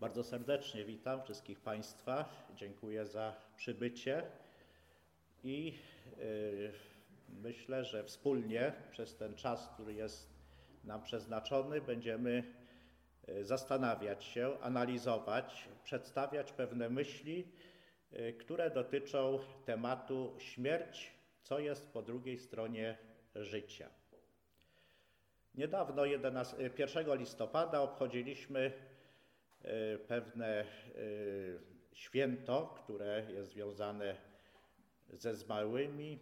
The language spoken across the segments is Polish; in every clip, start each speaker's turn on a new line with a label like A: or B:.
A: Bardzo serdecznie witam wszystkich Państwa. Dziękuję za przybycie i yy, myślę, że wspólnie przez ten czas, który jest nam przeznaczony, będziemy yy, zastanawiać się, analizować, przedstawiać pewne myśli, yy, które dotyczą tematu śmierć, co jest po drugiej stronie życia. Niedawno, 11, 1 listopada, obchodziliśmy pewne e, święto, które jest związane ze zmarłymi,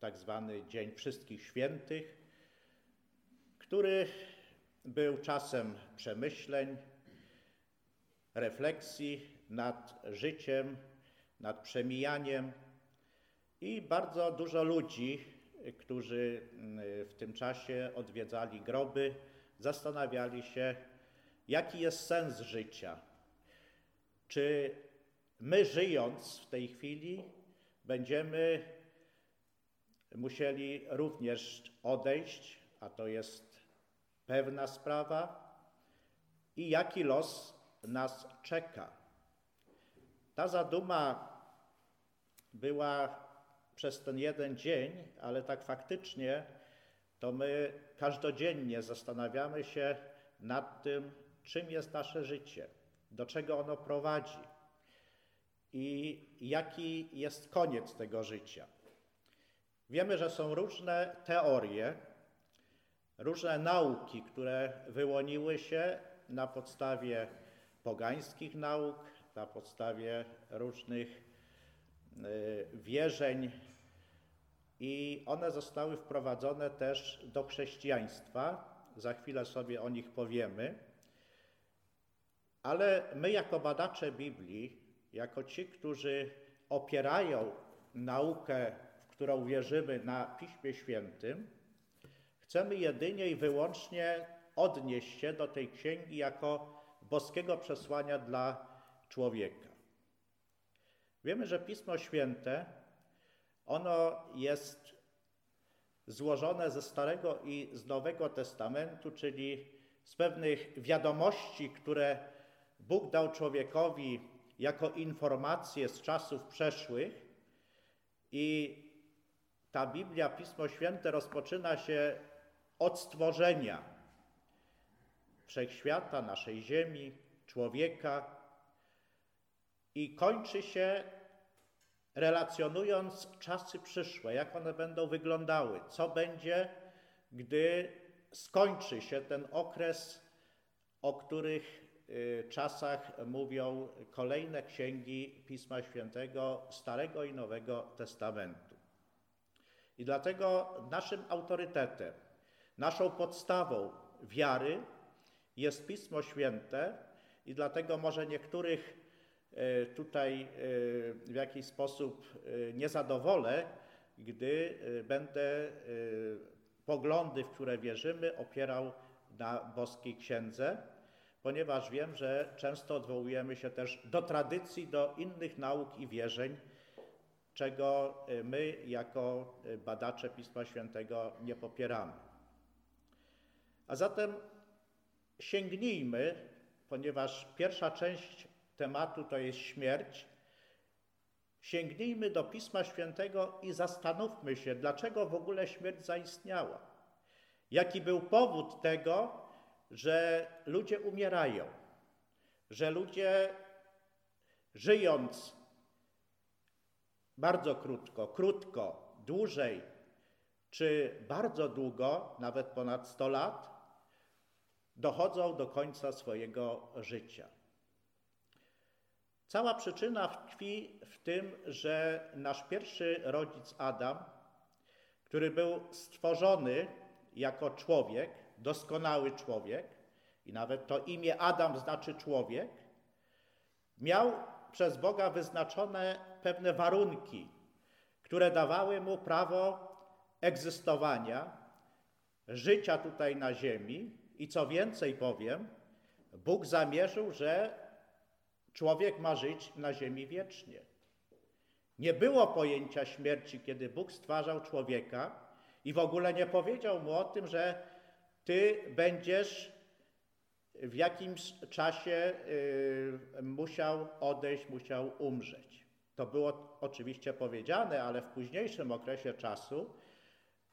A: tak zwany Dzień Wszystkich Świętych, który był czasem przemyśleń, refleksji nad życiem, nad przemijaniem i bardzo dużo ludzi którzy mm, w tym czasie odwiedzali groby, zastanawiali się, jaki jest sens życia. Czy my, żyjąc w tej chwili, będziemy musieli również odejść, a to jest pewna sprawa, i jaki los nas czeka. Ta zaduma była przez ten jeden dzień, ale tak faktycznie to my każdodziennie zastanawiamy się nad tym, czym jest nasze życie, do czego ono prowadzi i jaki jest koniec tego życia. Wiemy, że są różne teorie, różne nauki, które wyłoniły się na podstawie pogańskich nauk, na podstawie różnych Y, wierzeń i one zostały wprowadzone też do chrześcijaństwa. Za chwilę sobie o nich powiemy. Ale my, jako badacze Biblii, jako ci, którzy opierają naukę, w którą wierzymy na Piśmie Świętym, chcemy jedynie i wyłącznie odnieść się do tej księgi jako boskiego przesłania dla człowieka. Wiemy, że Pismo Święte, ono jest złożone ze Starego i z Nowego Testamentu, czyli z pewnych wiadomości, które Bóg dał człowiekowi jako informacje z czasów przeszłych. I ta Biblia, Pismo Święte rozpoczyna się od stworzenia wszechświata, naszej ziemi, człowieka, i kończy się relacjonując czasy przyszłe, jak one będą wyglądały, co będzie, gdy skończy się ten okres, o których czasach mówią kolejne księgi Pisma Świętego Starego i Nowego Testamentu. I dlatego naszym autorytetem, naszą podstawą wiary jest Pismo Święte, i dlatego może niektórych E, tutaj e, w jakiś sposób niezadowolę, gdy będę poglądy, w które wierzymy, opierał na boskiej księdze, ponieważ wiem, że często odwołujemy się też do tradycji, do innych nauk i wierzeń, czego my jako badacze Pisma Świętego nie popieramy. A zatem sięgnijmy, ponieważ pierwsza część tematu to jest śmierć, sięgnijmy do Pisma Świętego i zastanówmy się, dlaczego w ogóle śmierć zaistniała. Jaki był powód tego, że ludzie umierają, że ludzie żyjąc bardzo krótko, krótko, dłużej, czy bardzo długo, nawet ponad 100 lat, dochodzą do końca swojego życia. Cała przyczyna tkwi w tym, że nasz pierwszy rodzic Adam, który był stworzony jako człowiek, doskonały człowiek, i nawet to imię Adam znaczy człowiek, miał przez Boga wyznaczone pewne warunki, które dawały mu prawo egzystowania, życia tutaj na ziemi i co więcej powiem, Bóg zamierzył, że Człowiek ma żyć na ziemi wiecznie. Nie było pojęcia śmierci, kiedy Bóg stwarzał człowieka i w ogóle nie powiedział mu o tym, że ty będziesz w jakimś czasie y, musiał odejść, musiał umrzeć. To było oczywiście powiedziane, ale w późniejszym okresie czasu,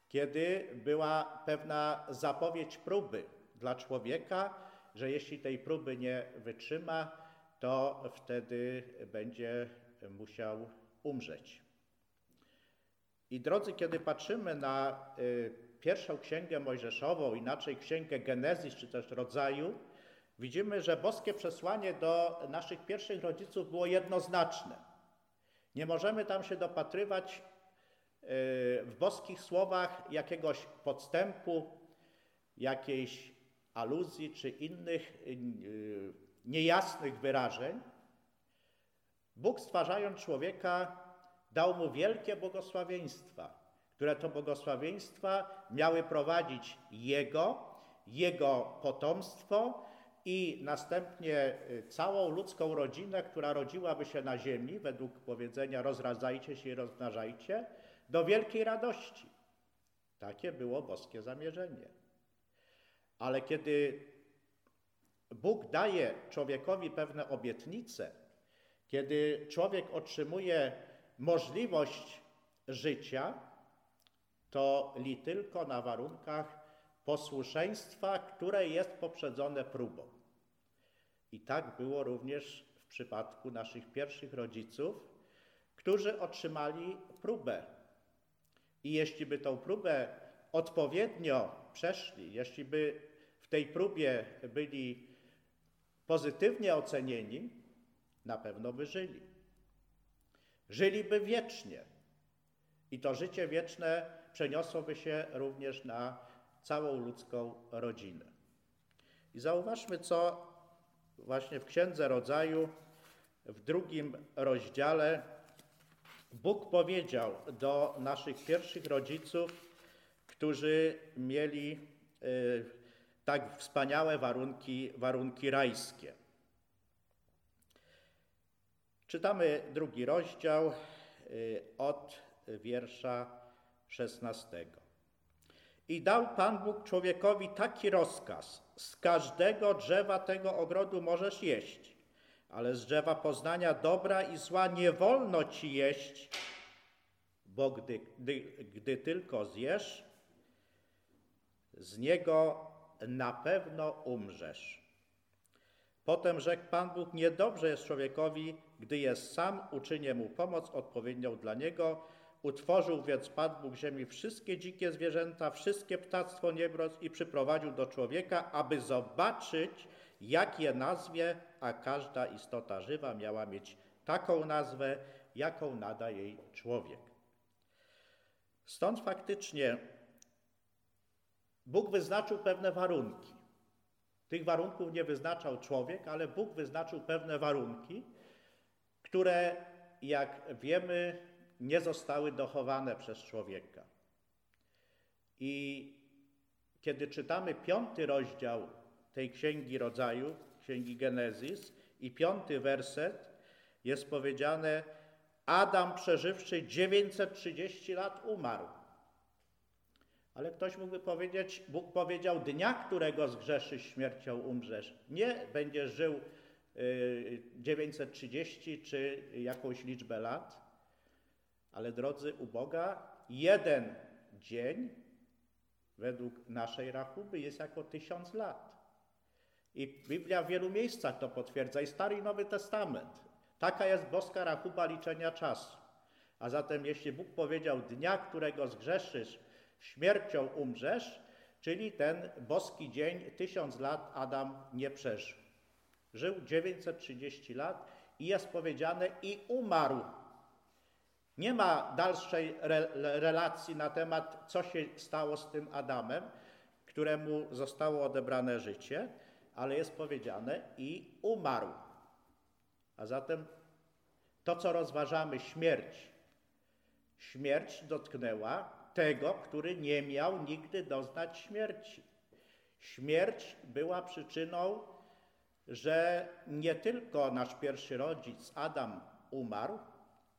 A: kiedy była pewna zapowiedź próby dla człowieka, że jeśli tej próby nie wytrzyma, to wtedy będzie musiał umrzeć. I drodzy, kiedy patrzymy na y, pierwszą księgę mojżeszową, inaczej księgę Genezis czy też rodzaju, widzimy, że boskie przesłanie do naszych pierwszych rodziców było jednoznaczne. Nie możemy tam się dopatrywać y, w boskich słowach jakiegoś podstępu, jakiejś aluzji czy innych y, niejasnych wyrażeń. Bóg stwarzając człowieka dał mu wielkie błogosławieństwa, które to błogosławieństwa miały prowadzić jego, jego potomstwo i następnie y, całą ludzką rodzinę, która rodziłaby się na ziemi, według powiedzenia rozradzajcie się i rozmnażajcie, do wielkiej radości. Takie było boskie zamierzenie. Ale kiedy Bóg daje człowiekowi pewne obietnice, kiedy człowiek otrzymuje możliwość życia, to li tylko na warunkach posłuszeństwa, które jest poprzedzone próbą. I tak było również w przypadku naszych pierwszych rodziców, którzy otrzymali próbę. I jeśli by tą próbę odpowiednio przeszli, jeśli by w tej próbie byli pozytywnie ocenieni, na pewno by żyli. Żyliby wiecznie. I to życie wieczne przeniosłoby się również na całą ludzką rodzinę. I zauważmy, co właśnie w Księdze Rodzaju, w drugim rozdziale, Bóg powiedział do naszych pierwszych rodziców, którzy mieli y, tak wspaniałe warunki, warunki rajskie. Czytamy drugi rozdział y, od wiersza 16. I dał Pan Bóg człowiekowi taki rozkaz: Z każdego drzewa tego ogrodu możesz jeść, ale z drzewa poznania dobra i zła nie wolno ci jeść, bo gdy, gdy, gdy tylko zjesz, z niego na pewno umrzesz. Potem rzekł Pan Bóg: Niedobrze jest człowiekowi, gdy jest sam, uczynię mu pomoc odpowiednią dla niego. Utworzył więc Pan Bóg ziemi wszystkie dzikie zwierzęta, wszystkie ptactwo niebros i przyprowadził do człowieka, aby zobaczyć, jak je nazwie, a każda istota żywa miała mieć taką nazwę, jaką nada jej człowiek. Stąd faktycznie Bóg wyznaczył pewne warunki. Tych warunków nie wyznaczał człowiek, ale Bóg wyznaczył pewne warunki, które, jak wiemy, nie zostały dochowane przez człowieka. I kiedy czytamy piąty rozdział tej księgi rodzaju, księgi Genezis, i piąty werset, jest powiedziane: Adam, przeżywszy 930 lat, umarł. Ale ktoś mógłby powiedzieć, Bóg powiedział, dnia, którego zgrzeszysz śmiercią umrzesz. Nie będziesz żył 930 y, czy jakąś liczbę lat, ale drodzy, u Boga jeden dzień według naszej rachuby jest jako tysiąc lat. I Biblia w wielu miejscach to potwierdza, i Stary i Nowy Testament. Taka jest boska rachuba liczenia czasu. A zatem, jeśli Bóg powiedział, dnia, którego zgrzeszysz, śmiercią umrzesz, czyli ten boski dzień, tysiąc lat Adam nie przeżył. Żył 930 lat i jest powiedziane i umarł. Nie ma dalszej re relacji na temat, co się stało z tym Adamem, któremu zostało odebrane życie, ale jest powiedziane i umarł. A zatem to, co rozważamy, śmierć. Śmierć dotknęła tego, który nie miał nigdy doznać śmierci. Śmierć była przyczyną, że nie tylko nasz pierwszy rodzic Adam umarł,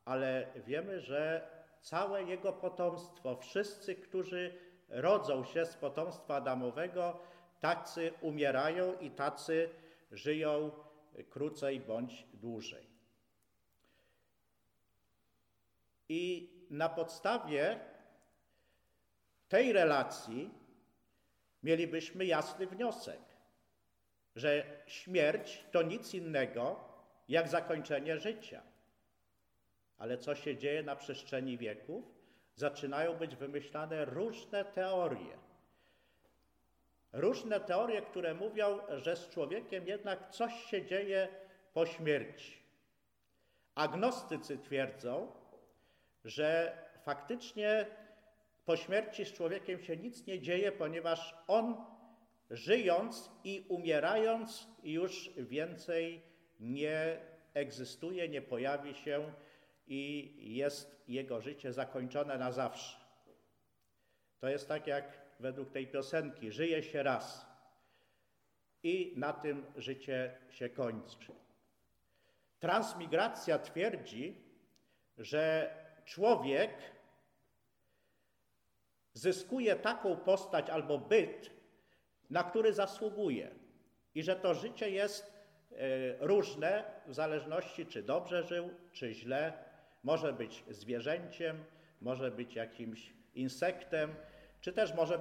A: ale wiemy, że całe jego potomstwo, wszyscy, którzy rodzą się z potomstwa Adamowego, tacy umierają i tacy żyją krócej bądź dłużej. I na podstawie tej relacji mielibyśmy jasny wniosek, że śmierć to nic innego jak zakończenie życia. Ale co się dzieje na przestrzeni wieków? Zaczynają być wymyślane różne teorie. Różne teorie, które mówią, że z człowiekiem jednak coś się dzieje po śmierci. Agnostycy twierdzą, że faktycznie po śmierci z człowiekiem się nic nie dzieje, ponieważ on żyjąc i umierając już więcej nie egzystuje, nie pojawi się i jest jego życie zakończone na zawsze. To jest tak jak według tej piosenki: żyje się raz i na tym życie się kończy. Transmigracja twierdzi, że człowiek zyskuje taką postać albo byt, na który zasługuje, i że to życie jest e, różne w zależności, czy dobrze żył, czy źle. Może być zwierzęciem, może być jakimś insektem, czy też może być